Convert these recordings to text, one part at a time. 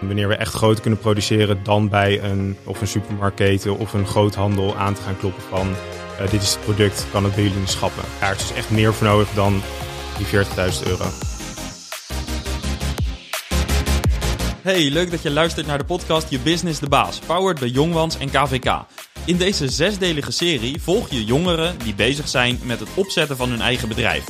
Wanneer we echt groot kunnen produceren, dan bij een, of een supermarktketen of een groothandel aan te gaan kloppen van uh, dit is het product, kan het bij jullie schappen. Daar is dus echt meer voor nodig dan die 40.000 euro. Hey, leuk dat je luistert naar de podcast Je Business de Baas, powered bij Jongwans en KVK. In deze zesdelige serie volg je jongeren die bezig zijn met het opzetten van hun eigen bedrijf.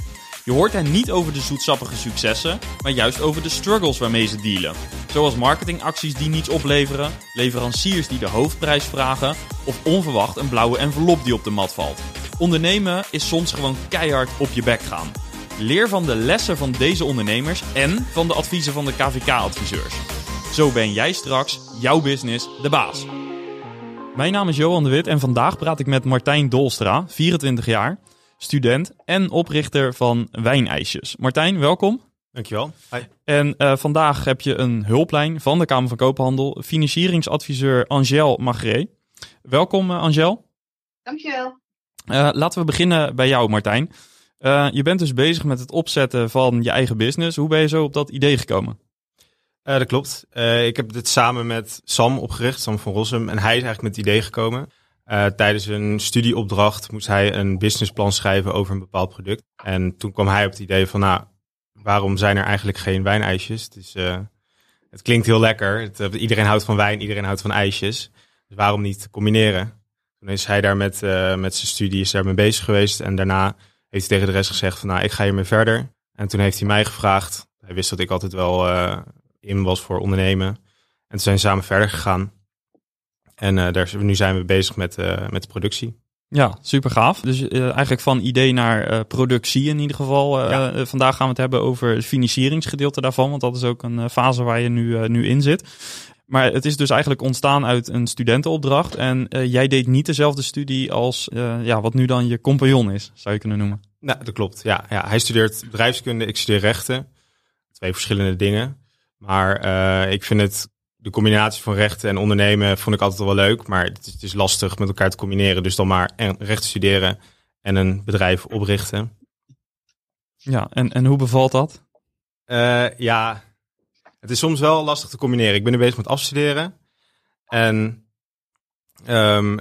Je hoort hen niet over de zoetsappige successen, maar juist over de struggles waarmee ze dealen. Zoals marketingacties die niets opleveren, leveranciers die de hoofdprijs vragen of onverwacht een blauwe envelop die op de mat valt. Ondernemen is soms gewoon keihard op je bek gaan. Leer van de lessen van deze ondernemers en van de adviezen van de KVK-adviseurs. Zo ben jij straks jouw business de baas. Mijn naam is Johan de Wit en vandaag praat ik met Martijn Dolstra, 24 jaar, student en oprichter van Wijnijsjes. Martijn, welkom. Dankjewel. Hi. En uh, vandaag heb je een hulplijn van de Kamer van Koophandel, financieringsadviseur Angel Magré. Welkom uh, Angel. Dankjewel. Uh, laten we beginnen bij jou Martijn. je bent dus bezig met het opzetten van je eigen business. Hoe ben je zo op dat idee gekomen? Uh, dat klopt. Uh, ik heb dit samen met Sam opgericht, Sam van Rossum. En hij is eigenlijk met het idee gekomen. Uh, tijdens een studieopdracht moest hij een businessplan schrijven over een bepaald product. En toen kwam hij op het idee van, nou, waarom zijn er eigenlijk geen wijnijsjes? Het, is, het klinkt heel lekker. Het, iedereen houdt van wijn, iedereen houdt van ijsjes. Dus waarom niet combineren? Toen is hij daar met, met zijn studie is daar mee bezig geweest. En daarna heeft hij tegen de rest gezegd van, nou, ik ga hiermee verder. En toen heeft hij mij gevraagd. Hij wist dat ik altijd wel in was voor ondernemen. En toen zijn samen verder gegaan. En uh, daar, nu zijn we bezig met, uh, met de productie. Ja, super gaaf. Dus uh, eigenlijk van idee naar productie in ieder geval. Ja. vandaag gaan we het hebben over het financieringsgedeelte daarvan. Want dat is ook een fase waar je nu, nu in zit. Maar het is dus eigenlijk ontstaan uit een studentenopdracht. En jij deed niet dezelfde studie als ja, wat nu dan je compagnon is, zou je kunnen noemen. Nou, dat klopt. Ja, ja, hij studeert bedrijfskunde, ik studeer rechten. Twee verschillende dingen. Maar ik vind het, de combinatie van rechten en ondernemen vond ik altijd wel leuk. Maar het is, het is lastig met elkaar te combineren. Dus dan maar recht studeren en een bedrijf oprichten. Ja, en, en hoe bevalt dat? Uh, ja, het is soms wel lastig te combineren. Ik ben nu bezig met afstuderen. En um,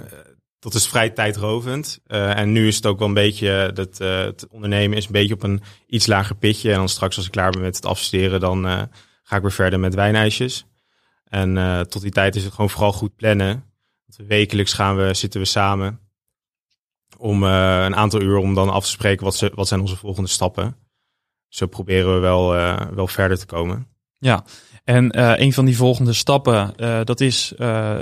dat is vrij tijdrovend. Uh, en nu is het ook wel een beetje, dat, uh, het ondernemen is een beetje op een iets lager pitje. En dan straks als ik klaar ben met het afstuderen, dan ga ik weer verder met wijnijsjes. En uh, tot die tijd is het gewoon vooral goed plannen. Wekelijks gaan we, zitten we samen om uh, een aantal uur om dan af te spreken wat, ze, wat zijn onze volgende stappen. Zo proberen we wel, uh, wel verder te komen. Ja, en uh, een van die volgende stappen, uh, dat is uh,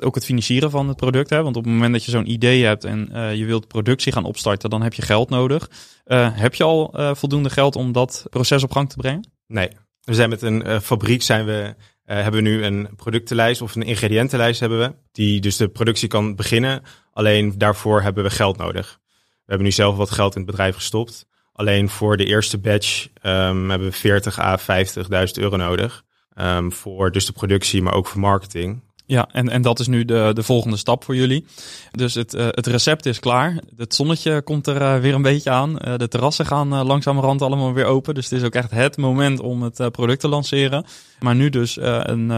ook het financieren van het product. Hè? Want op het moment dat je zo'n idee hebt en je wilt productie gaan opstarten, dan heb je geld nodig. heb je al voldoende geld om dat proces op gang te brengen? Nee, we zijn met een fabriek zijn we, uh, hebben we nu een productenlijst of een ingrediëntenlijst hebben we. Die dus de productie kan beginnen. Alleen daarvoor hebben we geld nodig. We hebben nu zelf wat geld in het bedrijf gestopt. Alleen voor de eerste batch um, hebben we 40 à 50.000 euro nodig. Um, voor dus de productie, maar ook voor marketing. Ja, en, en dat is nu de, de volgende stap voor jullie. Dus het, uh, het recept is klaar. Het zonnetje komt er uh, weer een beetje aan. Uh, de terrassen gaan langzamerhand allemaal weer open. Dus het is ook echt het moment om het product te lanceren. Maar nu dus een,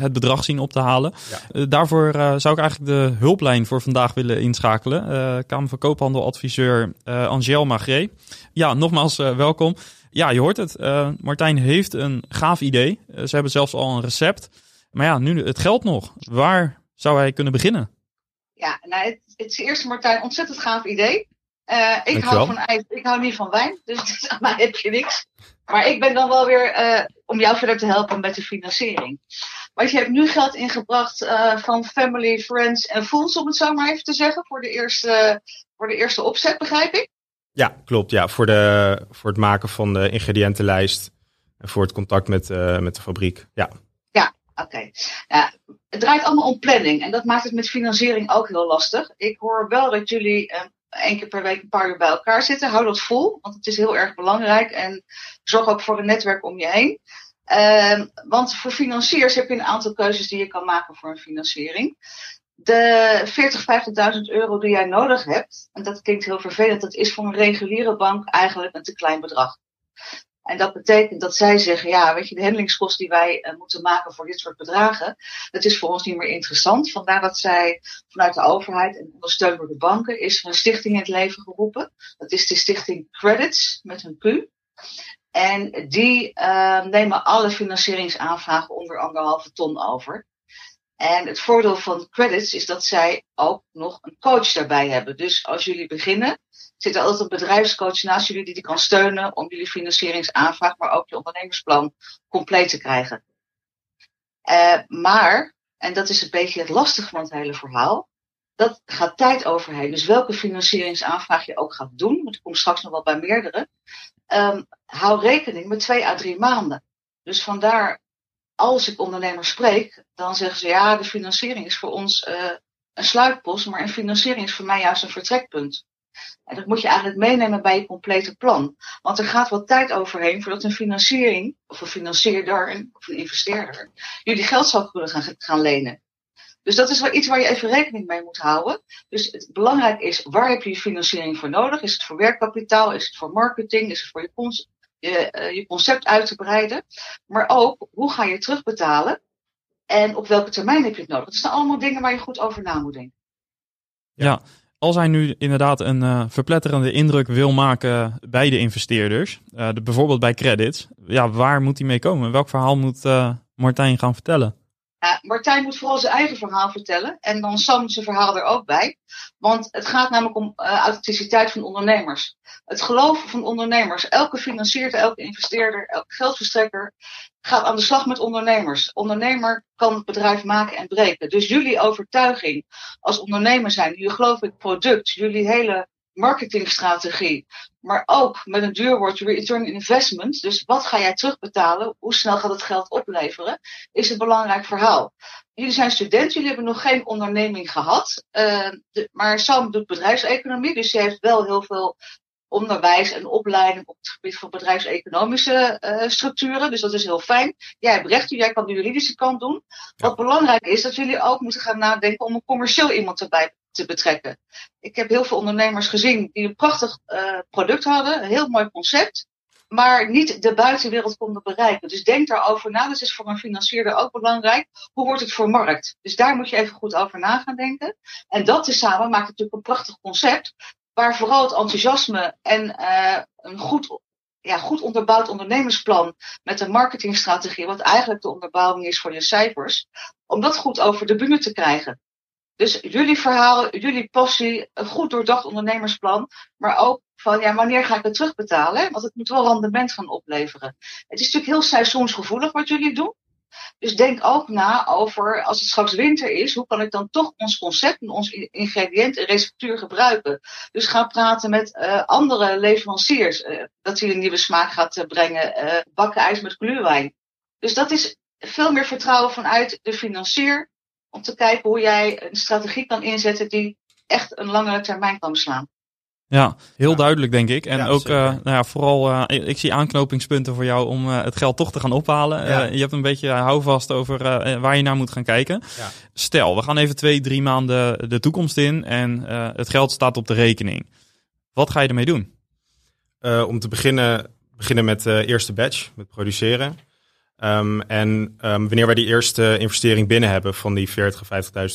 het bedrag zien op te halen. Ja. daarvoor zou ik eigenlijk de hulplijn voor vandaag willen inschakelen. Kamer van Koophandel adviseur Angel Magré. Ja, nogmaals welkom. Ja, je hoort het. Martijn heeft een gaaf idee. ze hebben zelfs al een recept. Maar ja, nu het geld nog. Waar zou hij kunnen beginnen? Ja, nou, het, het is eerst Martijn, ontzettend gaaf idee. Uh, ik hou van ijs, ik hou niet van wijn, dus aan mij heb je niks. Maar ik ben dan wel weer uh, om jou verder te helpen met de financiering. Want je hebt nu geld ingebracht uh, van family, friends en fools, om het zo maar even te zeggen, voor de eerste, voor de eerste opzet, begrijp ik? Ja, klopt. Ja, voor, de, voor het maken van de ingrediëntenlijst en voor het contact met, met de fabriek. Ja. Oké. Ja, het draait allemaal om planning en dat maakt het met financiering ook heel lastig. Ik hoor wel dat jullie uh, één keer per week een paar uur bij elkaar zitten. Hou dat vol, want het is heel erg belangrijk en zorg ook voor een netwerk om je heen. Uh, want voor financiers heb je een aantal keuzes die je kan maken voor een financiering. De 40, 50.000 euro die jij nodig hebt, en dat klinkt heel vervelend, dat is voor een reguliere bank eigenlijk een te klein bedrag. En dat betekent dat zij zeggen, ja, weet je, de handelingskosten die wij uh, moeten maken voor dit soort bedragen, dat is voor ons niet meer interessant. Vandaar dat zij vanuit de overheid en ondersteund door de banken, is een stichting in het leven geroepen. Dat is de stichting Credits met een Q. En die uh, nemen alle financieringsaanvragen onder anderhalve ton over. En het voordeel van credits is dat zij ook nog een coach daarbij hebben. Dus als jullie beginnen, zit er altijd een bedrijfscoach naast jullie die die kan steunen om jullie financieringsaanvraag, maar ook je ondernemersplan compleet te krijgen. Uh, maar, en dat is een beetje het lastige van het hele verhaal, dat gaat tijd overheen. Dus welke financieringsaanvraag je ook gaat doen, want ik kom straks nog wel bij meerdere, um, hou rekening met twee à drie maanden. Dus vandaar, als ik ondernemers spreek, dan zeggen ze ja, de financiering is voor ons uh, een sluitpost, maar een financiering is voor mij juist een vertrekpunt. En dat moet je eigenlijk meenemen bij je complete plan. Want er gaat wat tijd overheen voordat een financiering, of een financierder, of een investeerder, jullie geld zal kunnen gaan, gaan lenen. Dus dat is wel iets waar je even rekening mee moet houden. Dus het belangrijk is, waar heb je je financiering voor nodig? Is het voor werkkapitaal? Is het voor marketing? Is het voor je, je, uh, je concept uit te breiden? Maar ook, hoe ga je terugbetalen? En op welke termijn heb je het nodig? Dat zijn allemaal dingen waar je goed over na moet denken. Ja, als hij nu inderdaad een uh, verpletterende indruk wil maken bij de investeerders, uh, de, bijvoorbeeld bij credits, ja, waar moet hij mee komen? Welk verhaal moet uh, Martijn gaan vertellen? Uh, Martijn moet vooral zijn eigen verhaal vertellen en dan Sam zijn verhaal er ook bij. Want het gaat namelijk om uh, authenticiteit van ondernemers. Het geloven van ondernemers. Elke financiert, elke investeerder, elke geldverstrekker gaat aan de slag met ondernemers. Ondernemer kan het bedrijf maken en breken. Dus jullie overtuiging als ondernemer zijn, jullie in het product, jullie hele marketingstrategie, maar ook met een duurwoord return investment. Dus wat ga jij terugbetalen? Hoe snel gaat het geld opleveren? Is een belangrijk verhaal. Jullie zijn studenten, jullie hebben nog geen onderneming gehad. Uh, de, maar Sam doet bedrijfseconomie, dus ze heeft wel heel veel onderwijs en opleiding op het gebied van bedrijfseconomische uh, structuren. Dus dat is heel fijn. Jij hebt rechten, jij kan de juridische kant doen. Ja. Wat belangrijk is, dat jullie ook moeten gaan nadenken om een commercieel iemand erbij te betrekken. Ik heb heel veel ondernemers gezien die een prachtig uh, product hadden, een heel mooi concept, maar niet de buitenwereld konden bereiken. Dus denk daarover na. Dat is voor een financierder ook belangrijk. Hoe wordt het vermarkt? Dus daar moet je even goed over na gaan denken. En dat tezamen maakt natuurlijk een prachtig concept, waar vooral het enthousiasme en uh, een goed ja, goed onderbouwd ondernemersplan met een marketingstrategie, wat eigenlijk de onderbouwing is voor je cijfers, om dat goed over de bühne te krijgen. Dus jullie verhaal, jullie passie, een goed doordacht ondernemersplan, maar ook van ja, wanneer ga ik het terugbetalen? Want het moet wel rendement gaan opleveren. Het is natuurlijk heel seizoensgevoelig wat jullie doen. Dus denk ook na over, als het straks winter is, hoe kan ik dan toch ons concept en ons ingrediënt en receptuur gebruiken? Dus ga praten met uh, andere leveranciers, uh, dat hij een nieuwe smaak gaat uh, brengen, bakken ijs met gluwijn. Dus dat is veel meer vertrouwen vanuit de financier, om te kijken hoe jij een strategie kan inzetten die echt een langere termijn kan beslaan. Ja, heel ja. duidelijk denk ik. En ja, ook uh, nou ja, vooral, uh, ik zie aanknopingspunten voor jou om uh, het geld toch te gaan ophalen. Ja. je hebt een beetje houvast over waar je naar moet gaan kijken. Stel, we gaan even twee, drie maanden de toekomst in en het geld staat op de rekening. Wat ga je ermee doen? om te beginnen, beginnen met de eerste batch, met produceren. Um, en um, wanneer wij die eerste investering binnen hebben van die 40,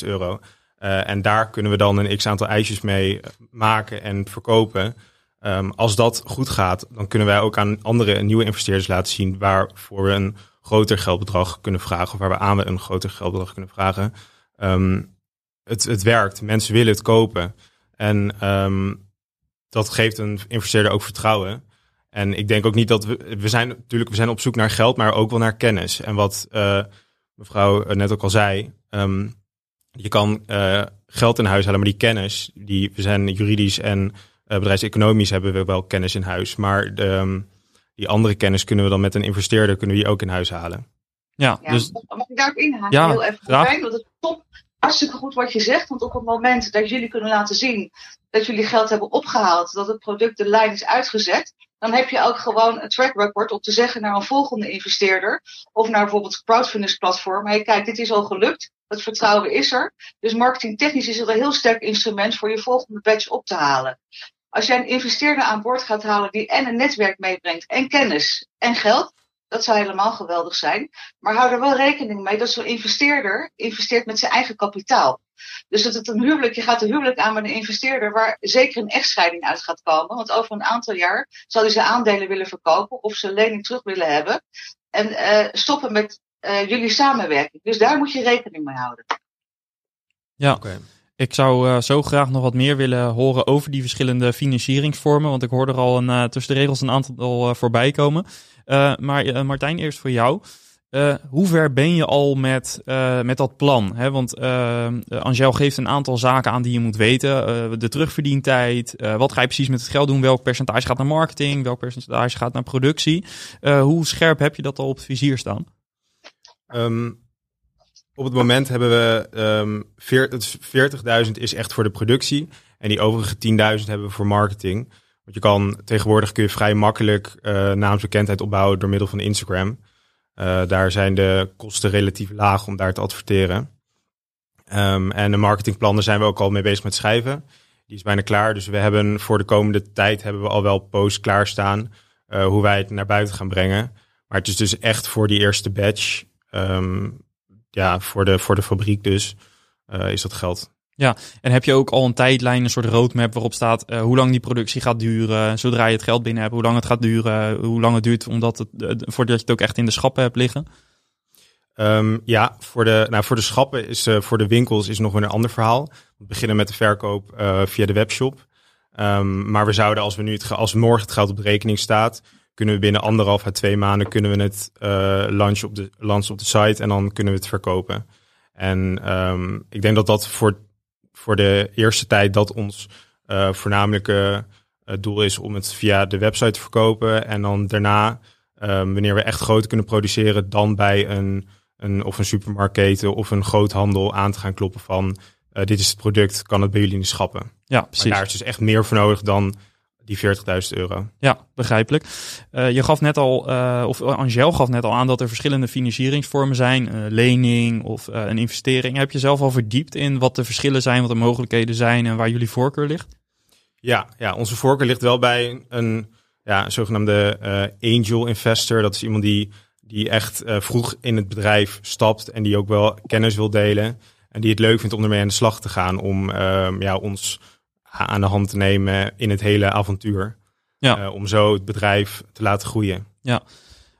50.000 euro, uh, en daar kunnen we dan een x aantal ijsjes mee maken en verkopen. Um, als dat goed gaat, dan kunnen wij ook aan andere nieuwe investeerders laten zien waarvoor we een groter geldbedrag kunnen vragen. Of waar we aan we een groter geldbedrag kunnen vragen. Het, het werkt, mensen willen het kopen. En dat geeft een investeerder ook vertrouwen. En ik denk ook niet dat we, we zijn natuurlijk, we zijn op zoek naar geld, maar ook wel naar kennis. En wat uh, mevrouw net ook al zei, um, je kan uh, geld in huis halen, maar die kennis, die, we zijn juridisch en uh, bedrijfseconomisch hebben we wel kennis in huis. Maar de, um, die andere kennis kunnen we dan met een investeerder kunnen we die ook in huis halen. Ja, ja dus... Mag ik daarop inhaken? Ja, Heel even fijn, want het is top. Hartstikke goed wat je zegt, want op het moment dat jullie kunnen laten zien dat jullie geld hebben opgehaald, dat het product de lijn is uitgezet, dan heb je ook gewoon een track record om te zeggen naar een volgende investeerder of naar bijvoorbeeld een crowdfunding platform. Hey, kijk, dit is al gelukt. Het vertrouwen is er. Dus marketingtechnisch is het een heel sterk instrument voor je volgende batch op te halen. Als jij een investeerder aan boord gaat halen die en een netwerk meebrengt en kennis en geld, dat zou helemaal geweldig zijn. Maar hou er wel rekening mee dat zo'n investeerder investeert met zijn eigen kapitaal. Dus dat het een huwelijk, je gaat een huwelijk aan met een investeerder waar zeker een echtscheiding uit gaat komen. Want over een aantal jaar zal hij zijn aandelen willen verkopen of zijn lening terug willen hebben. En uh, stoppen met uh, jullie samenwerking. Dus daar moet je rekening mee houden. Ja. Okay. Ik zou uh, zo graag nog wat meer willen horen over die verschillende financieringsvormen. Want ik hoorde er al een, uh, tussen de regels een aantal uh, voorbij komen. maar Martijn, eerst voor jou. hoe ver ben je al met, met dat plan? Hè? Want Angel geeft een aantal zaken aan die je moet weten. de terugverdientijd. wat ga je precies met het geld doen? Welk percentage gaat naar marketing? Welk percentage gaat naar productie? hoe scherp heb je dat al op het vizier staan? Um, op het moment hebben we um, 40.000 is echt voor de productie. En die overige 10.000 hebben we voor marketing. Want je kan tegenwoordig kun je vrij makkelijk uh, naamsbekendheid opbouwen door middel van Instagram. Uh, daar zijn de kosten relatief laag om daar te adverteren. Um, en de marketingplannen zijn we ook al mee bezig met schrijven. Die is bijna klaar. Dus we hebben voor de komende tijd hebben we al wel posts klaarstaan. Uh, hoe wij het naar buiten gaan brengen. Maar het is dus echt voor die eerste batch. Um, ja, voor de, voor de fabriek dus uh, is dat geld. Ja, en heb je ook al een tijdlijn, een soort roadmap waarop staat uh, hoe lang die productie gaat duren, zodra je het geld binnen hebt, hoe lang het gaat duren, hoe lang het duurt omdat het, uh, voordat je het ook echt in de schappen hebt liggen? Um, ja, voor de, nou, voor de schappen is, uh, voor de winkels is nog weer een ander verhaal. We beginnen met de verkoop via de webshop. Um, maar we zouden, als we nu het, als morgen het geld op de rekening staat, kunnen we binnen anderhalf à twee maanden kunnen we het uh, launchen op de, launchen op de site en dan kunnen we het verkopen. En um, ik denk dat dat voor, voor de eerste tijd dat ons uh, voornamelijke uh, doel is om het via de website te verkopen. En dan daarna, um, wanneer we echt groot kunnen produceren, dan bij een, een of een supermarktketen of een groothandel aan te gaan kloppen van uh, dit is het product, kan het bij jullie in de schappen. Ja, precies. Maar daar is dus echt meer voor nodig dan die 40.000 euro. Ja, begrijpelijk. Uh, je gaf net al, uh, of Angel gaf net al aan dat er verschillende financieringsvormen zijn. Uh, lening of een investering. Heb je zelf al verdiept in wat de verschillen zijn, wat de mogelijkheden zijn en waar jullie voorkeur ligt? Ja, ja onze voorkeur ligt wel bij een, ja, een zogenaamde angel investor. Dat is iemand die, die echt vroeg in het bedrijf stapt en die ook wel kennis wil delen. En die het leuk vindt om ermee aan de slag te gaan om ehm, ja, ons aan de hand te nemen in het hele avontuur. Ja. Uh, om zo het bedrijf te laten groeien. Ja.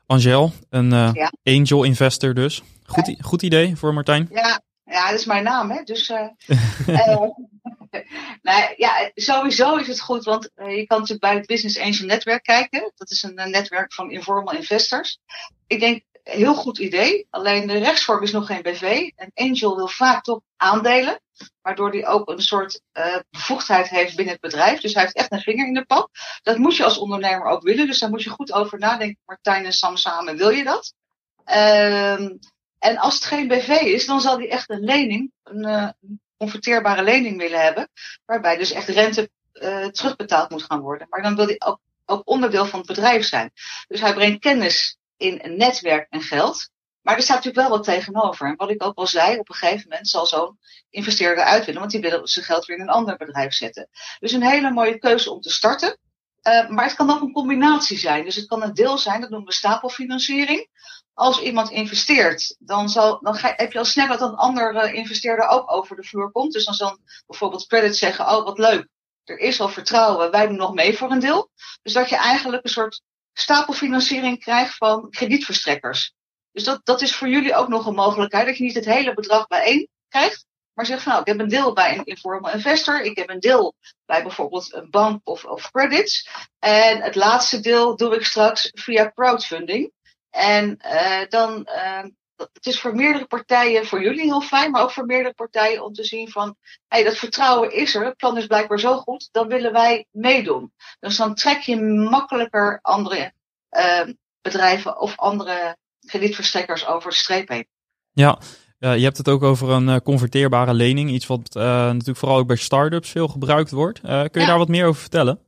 Angel, een uh, ja. angel investor dus. Goed, goed idee voor Martijn. Ja, ja, dat is mijn naam, hè. Dus, uh, nou, ja, sowieso is het goed, want je kan natuurlijk bij het Business Angel Netwerk kijken. Dat is een netwerk van informal investors. Ik denk, heel goed idee. Alleen de rechtsvorm is nog geen BV. Een angel wil vaak toch aandelen. Waardoor hij ook een soort uh, bevoegdheid heeft binnen het bedrijf. Dus hij heeft echt een vinger in de pap. Dat moet je als ondernemer ook willen. Dus daar moet je goed over nadenken. Martijn en Sam samen, wil je dat? Uh, en als het geen BV is, dan zal hij echt een lening, een uh, converteerbare lening willen hebben. Waarbij dus echt rente uh, terugbetaald moet gaan worden. Maar dan wil hij ook, ook onderdeel van het bedrijf zijn. Dus hij brengt kennis in een netwerk en geld. Maar er staat natuurlijk wel wat tegenover. En wat ik ook al zei, op een gegeven moment zal zo'n investeerder uit willen, want die wil zijn geld weer in een ander bedrijf zetten. Dus een hele mooie keuze om te starten. Uh, maar het kan ook een combinatie zijn. Dus het kan een deel zijn, dat noemen we stapelfinanciering. Als iemand investeert, dan, zal, dan ga, heb je al snel dat een andere investeerder ook over de vloer komt. Dus dan zal bijvoorbeeld credit zeggen, oh wat leuk, er is al vertrouwen, wij doen nog mee voor een deel. Dus dat je eigenlijk een soort stapelfinanciering krijgt van kredietverstrekkers. Dus dat, dat is voor jullie ook nog een mogelijkheid, dat je niet het hele bedrag bijeen krijgt, maar zegt nou, ik heb een deel bij een informal investor, ik heb een deel bij bijvoorbeeld een bank of, of credits. En het laatste deel doe ik straks via crowdfunding. En uh, dan, uh, het is voor meerdere partijen, voor jullie heel fijn, maar ook voor meerdere partijen om te zien van, hé, hey, dat vertrouwen is er, het plan is blijkbaar zo goed, dan willen wij meedoen. Dus dan trek je makkelijker andere uh, bedrijven of andere kredietverstrekkers over de streep heen. Ja, uh, je hebt het ook over een uh, converteerbare lening. Iets wat natuurlijk vooral ook bij start-ups veel gebruikt wordt. kun je ja. daar wat meer over vertellen?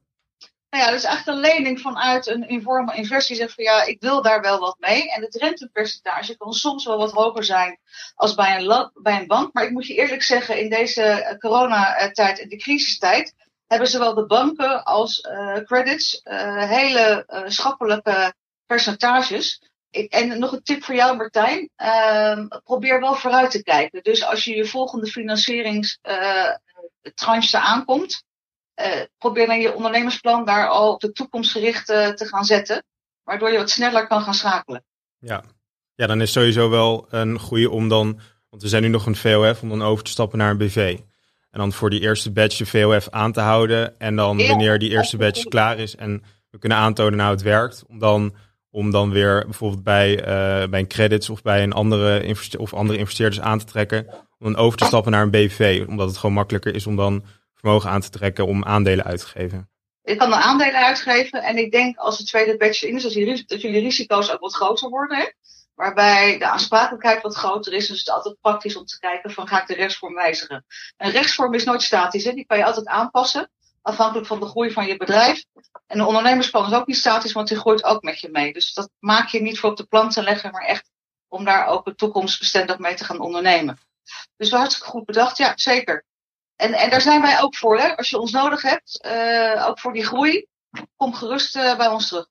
Nou ja, is echt een lening vanuit een informal investor. Die zegt van ja, ik wil daar wel wat mee. En het rentepercentage kan soms wel wat hoger zijn als bij een, bij een bank. Maar ik moet je eerlijk zeggen, in deze coronatijd en de crisistijd hebben zowel de banken als credits hele schappelijke percentages. En nog een tip voor jou, Martijn. Uh, probeer wel vooruit te kijken. Dus als je je volgende financieringstranche aankomt, uh, probeer dan je ondernemersplan daar al op de toekomst gericht uh, te gaan zetten. Waardoor je wat sneller kan gaan schakelen. Ja. ja, dan is sowieso wel een goede om dan, want we zijn nu nog een VOF, om dan over te stappen naar een BV. En dan voor die eerste batch de VOF aan te houden. En dan wanneer die eerste batch klaar is en we kunnen aantonen nou het werkt, om dan om dan weer bijvoorbeeld bij, uh, bij een credits of bij een andere, of andere investeerders aan te trekken. Om dan over te stappen naar een BV. Omdat het gewoon makkelijker is om dan vermogen aan te trekken om aandelen uit te geven. Ik kan dan aandelen uitgeven en ik denk als de tweede batch in is, dat, jullie, dat jullie risico's ook wat groter worden. Waarbij de aansprakelijkheid wat groter is. Dus het is altijd praktisch om te kijken van ga ik de rechtsvorm wijzigen. Een rechtsvorm is nooit statisch. Hè? Die kan je altijd aanpassen afhankelijk van de groei van je bedrijf. En een ondernemersplan is ook niet statisch, want die groeit ook met je mee. Dus dat maak je niet voor op de plan te leggen, maar echt om daar ook toekomstbestendig mee te gaan ondernemen. Dus hartstikke goed bedacht, ja, zeker. En, en daar zijn wij ook voor, hè. Als je ons nodig hebt, uh, ook voor die groei, kom gerust uh, bij ons terug.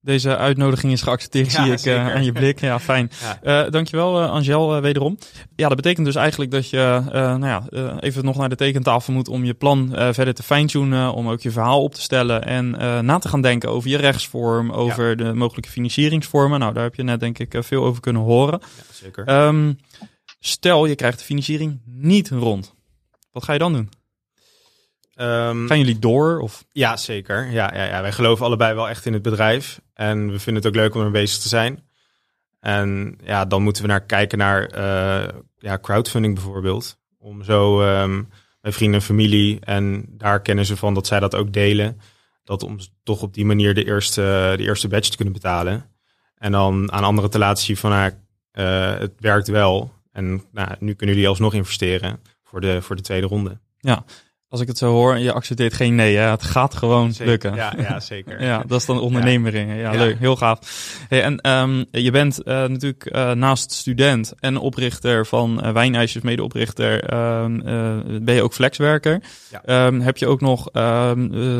Deze uitnodiging is geaccepteerd, zie ik uh, aan je blik. Ja, fijn. Ja. Uh, dankjewel, uh, Angel, wederom. Ja, dat betekent dus eigenlijk dat je nou ja, even nog naar de tekentafel moet om je plan verder te fine-tunen, om ook je verhaal op te stellen en na te gaan denken over je rechtsvorm, over ja. de mogelijke financieringsvormen. Nou, daar heb je net denk ik veel over kunnen horen. Ja, zeker. Um, stel, je krijgt de financiering niet rond. Wat ga je dan doen? Um, Gaan jullie door? Of? Ja, zeker. Ja, ja, ja, wij geloven allebei wel echt in het bedrijf. En we vinden het ook leuk om er bezig te zijn. En ja, dan moeten we naar kijken naar uh, ja, crowdfunding bijvoorbeeld. Om zo um, mijn vrienden en familie, en daar kennen ze van dat zij dat ook delen. Dat om toch op die manier de eerste, de eerste batch te kunnen betalen. En dan aan anderen te laten zien van, uh, het werkt wel. En nou, nu kunnen jullie alsnog investeren voor de, voor de tweede ronde. Ja, als ik het zo hoor, je accepteert geen nee. Hè? Het gaat gewoon zeker. lukken. Ja, ja zeker. ja, dat is dan ondernemering. Ja, ja, leuk. Heel gaaf. Hey, en um, je bent uh, natuurlijk uh, naast student en oprichter van uh, Wijnijsjes, medeoprichter, um, ben je ook flexwerker. Ja. Um, heb je ook nog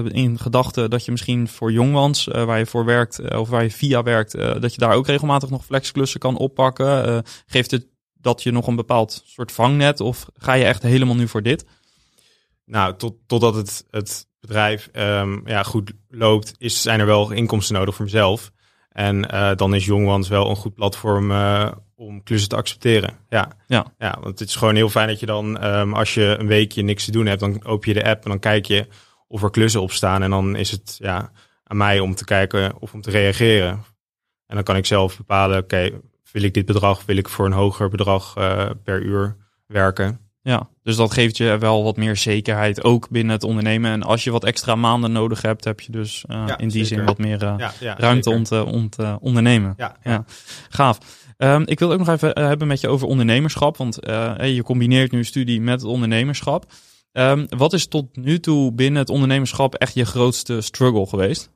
in gedachten dat je misschien voor Jongwans, waar je voor werkt, of waar je via werkt, dat je daar ook regelmatig nog flexklussen kan oppakken? geeft het dat je nog een bepaald soort vangnet of ga je echt helemaal nu voor dit? Nou, tot, totdat het, het bedrijf um, ja, goed loopt, is, zijn er wel inkomsten nodig voor mezelf. En uh, dan is Young wel een goed platform uh, om klussen te accepteren. Ja. Ja. ja, want het is gewoon heel fijn dat je dan, um, als je een weekje niks te doen hebt, dan open je de app en dan kijk je of er klussen op staan. En dan is het ja, aan mij om te kijken of om te reageren. En dan kan ik zelf bepalen, oké, okay, wil ik dit bedrag, wil ik voor een hoger bedrag uh, per uur werken. Ja, dus dat geeft je wel wat meer zekerheid, ook binnen het ondernemen. En als je wat extra maanden nodig hebt, heb je dus uh, ja, in die zeker. zin wat meer uh, ja, ja, ruimte om te, om te ondernemen. Ja, gaaf. Um, ik wil ook nog even hebben met je over ondernemerschap, want je combineert nu studie met het ondernemerschap. Um, wat is tot nu toe binnen het ondernemerschap echt je grootste struggle geweest?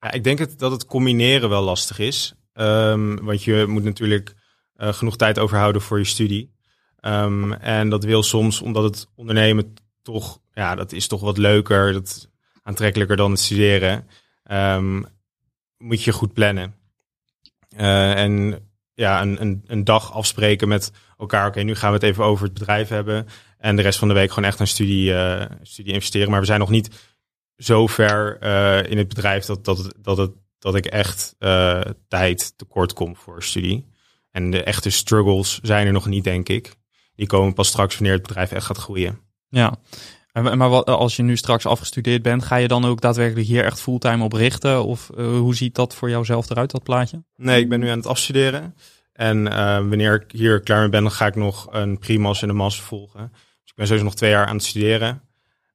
Ja, ik denk het, dat het combineren wel lastig is. Um, want je moet natuurlijk genoeg tijd overhouden voor je studie. Um, en dat wil soms, omdat het ondernemen toch, ja, dat is toch wat leuker, dat aantrekkelijker dan het studeren. Um, moet je goed plannen. Uh, en ja, een, een, een dag afspreken met elkaar. Oké, nu gaan we het even over het bedrijf hebben. En de rest van de week gewoon echt een studie, uh, studie investeren. Maar we zijn nog niet zo ver in het bedrijf dat, dat, dat, het, dat ik echt tijd tekort kom voor studie. En de echte struggles zijn er nog niet, denk ik die komen pas straks wanneer het bedrijf echt gaat groeien. Ja, maar wat, als je nu straks afgestudeerd bent, ga je dan ook daadwerkelijk hier echt fulltime op richten? Of uh, hoe ziet dat voor jouzelf eruit, dat plaatje? Nee, ik ben nu aan het afstuderen. En uh, wanneer ik hier klaar mee ben, dan ga ik nog een primas en een master volgen. Dus ik ben sowieso nog twee jaar aan het studeren.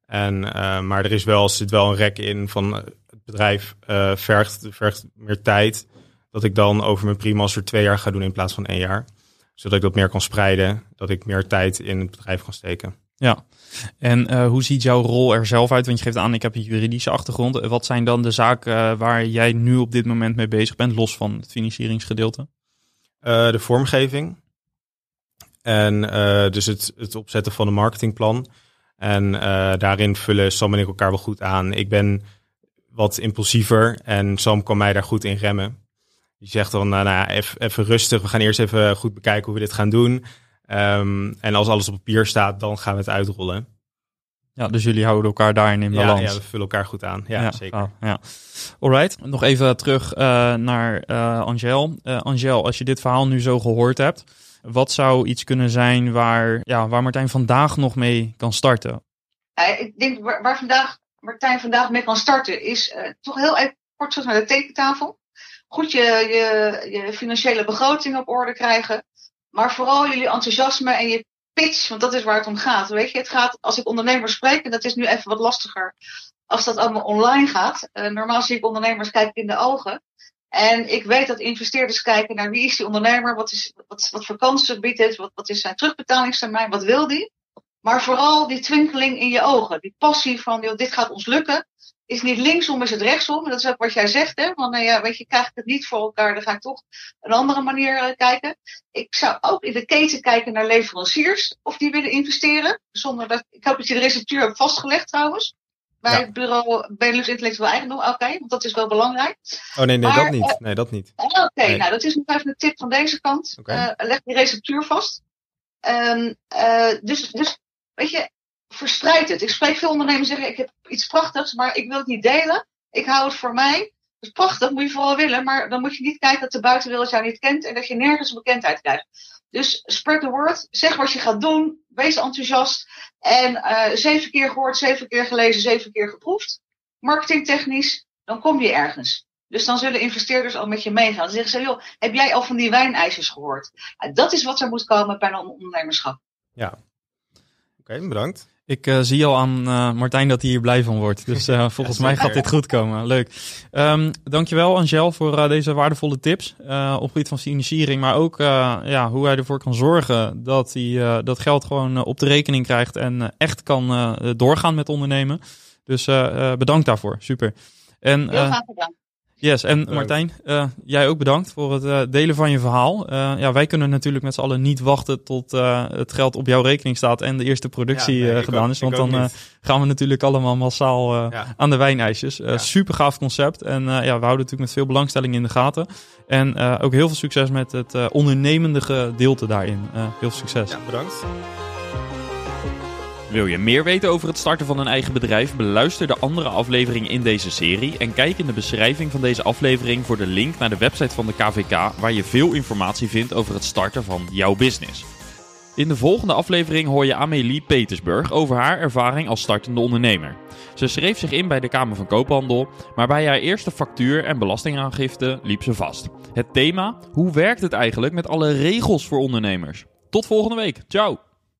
En, uh, maar er is wel, zit wel een rek in van bedrijf vergt, vergt meer tijd. Dat ik dan over mijn primaster twee jaar ga doen in plaats van één jaar zodat ik dat meer kan spreiden, dat ik meer tijd in het bedrijf kan steken. Ja, en uh, hoe ziet jouw rol er zelf uit? Want je geeft aan, ik heb een juridische achtergrond. Wat zijn dan de zaken waar jij nu op dit moment mee bezig bent, los van het financieringsgedeelte? De vormgeving. En dus het, het opzetten van een marketingplan. En uh, daarin vullen Sam en ik elkaar wel goed aan. Ik ben wat impulsiever en Sam kan mij daar goed in remmen. Die zegt dan, nou, nou even, even rustig, we gaan eerst even goed bekijken hoe we dit gaan doen. Um, en als alles op papier staat, dan gaan we het uitrollen. Ja, dus jullie houden elkaar daarin in balans. Ja, ja we vullen elkaar goed aan. Ja, zeker. Oh, ja. Alright, nog even terug uh, naar uh, Angel. Uh, Angel, als je dit verhaal nu zo gehoord hebt, wat zou iets kunnen zijn waar, ja, waar Martijn vandaag nog mee kan starten? ik denk waar, waar, vandaag, Martijn vandaag mee kan starten, is toch heel even kort terug naar de tekentafel. Goed je, je, je financiële begroting op orde krijgen. Maar vooral jullie enthousiasme en je pitch, want dat is waar het om gaat. Weet je, het gaat als ik ondernemers spreek, en dat is nu even wat lastiger als dat allemaal online gaat. Uh, normaal zie ik ondernemers kijken in de ogen. En ik weet dat investeerders kijken naar wie is die ondernemer, wat, is, wat, wat voor kansen biedt het, wat, wat is zijn terugbetalingstermijn, wat wil die. Maar vooral die twinkeling in je ogen, die passie van joh, dit gaat ons lukken is niet linksom, is het rechtsom. Dat is ook wat jij zegt, hè? Want nou ja, weet je, krijg ik het niet voor elkaar, dan ga ik toch een andere manier uh, kijken. Ik zou ook in de keten kijken naar leveranciers, of die willen investeren. Zonder dat, ik hoop dat je de receptuur hebt vastgelegd trouwens. Bij ja. het bureau Benelux Intellectueel Eigendom. Oké, okay, want dat is wel belangrijk. Oh nee, nee, maar, dat niet. Uh, nee, dat niet. Oké, okay, nee. nou dat is nog even een tip van deze kant. Okay. Uh, leg die receptuur vast. Um, dus, dus, weet je, verspreid het. Ik spreek veel ondernemers zeggen, ik heb iets prachtigs, maar ik wil het niet delen. Ik hou het voor mij. Is prachtig, moet je vooral willen, maar dan moet je niet kijken dat de buitenwereld jou niet kent en dat je nergens bekendheid krijgt. Dus spread the word, zeg wat je gaat doen, wees enthousiast en uh, zeven keer gehoord, zeven keer gelezen, zeven keer geproefd. Marketingtechnisch, dan kom je ergens. Dus dan zullen investeerders al met je meegaan. Dan zeggen ze, joh, heb jij al van die wijnijsjes gehoord? Uh, dat is wat er moet komen bij een ondernemerschap. Ja, okay, bedankt. Ik uh, zie al aan uh, Martijn dat hij hier blij van wordt. Dus uh, volgens mij gaat dit goed komen. Leuk. Um, dankjewel Angel voor deze waardevolle tips. op het gebied van financiering. Maar ook ja, hoe hij ervoor kan zorgen dat hij dat geld gewoon op de rekening krijgt. En echt kan doorgaan met ondernemen. Dus bedankt daarvoor. Super. En, Heel graag gedaan. Yes, en Martijn, uh, jij ook bedankt voor het uh, delen van je verhaal. Uh, ja, wij kunnen natuurlijk met z'n allen niet wachten tot het geld op jouw rekening staat en de eerste productie ja, nee, gedaan ook, is. Want dan gaan we natuurlijk allemaal massaal ja. aan de wijnijsjes. Ja. Super gaaf concept. En ja, we houden natuurlijk met veel belangstelling in de gaten. En ook heel veel succes met het ondernemende gedeelte daarin. heel veel succes. Ja, bedankt. Wil je meer weten over het starten van een eigen bedrijf? Beluister de andere afleveringen in deze serie en kijk in de beschrijving van deze aflevering voor de link naar de website van de KVK, waar je veel informatie vindt over het starten van jouw business. In de volgende aflevering hoor je Amélie Petersburg over haar ervaring als startende ondernemer. Ze schreef zich in bij de Kamer van Koophandel, maar bij haar eerste factuur en belastingaangifte liep ze vast. Het thema: hoe werkt het eigenlijk met alle regels voor ondernemers? Tot volgende week. Ciao!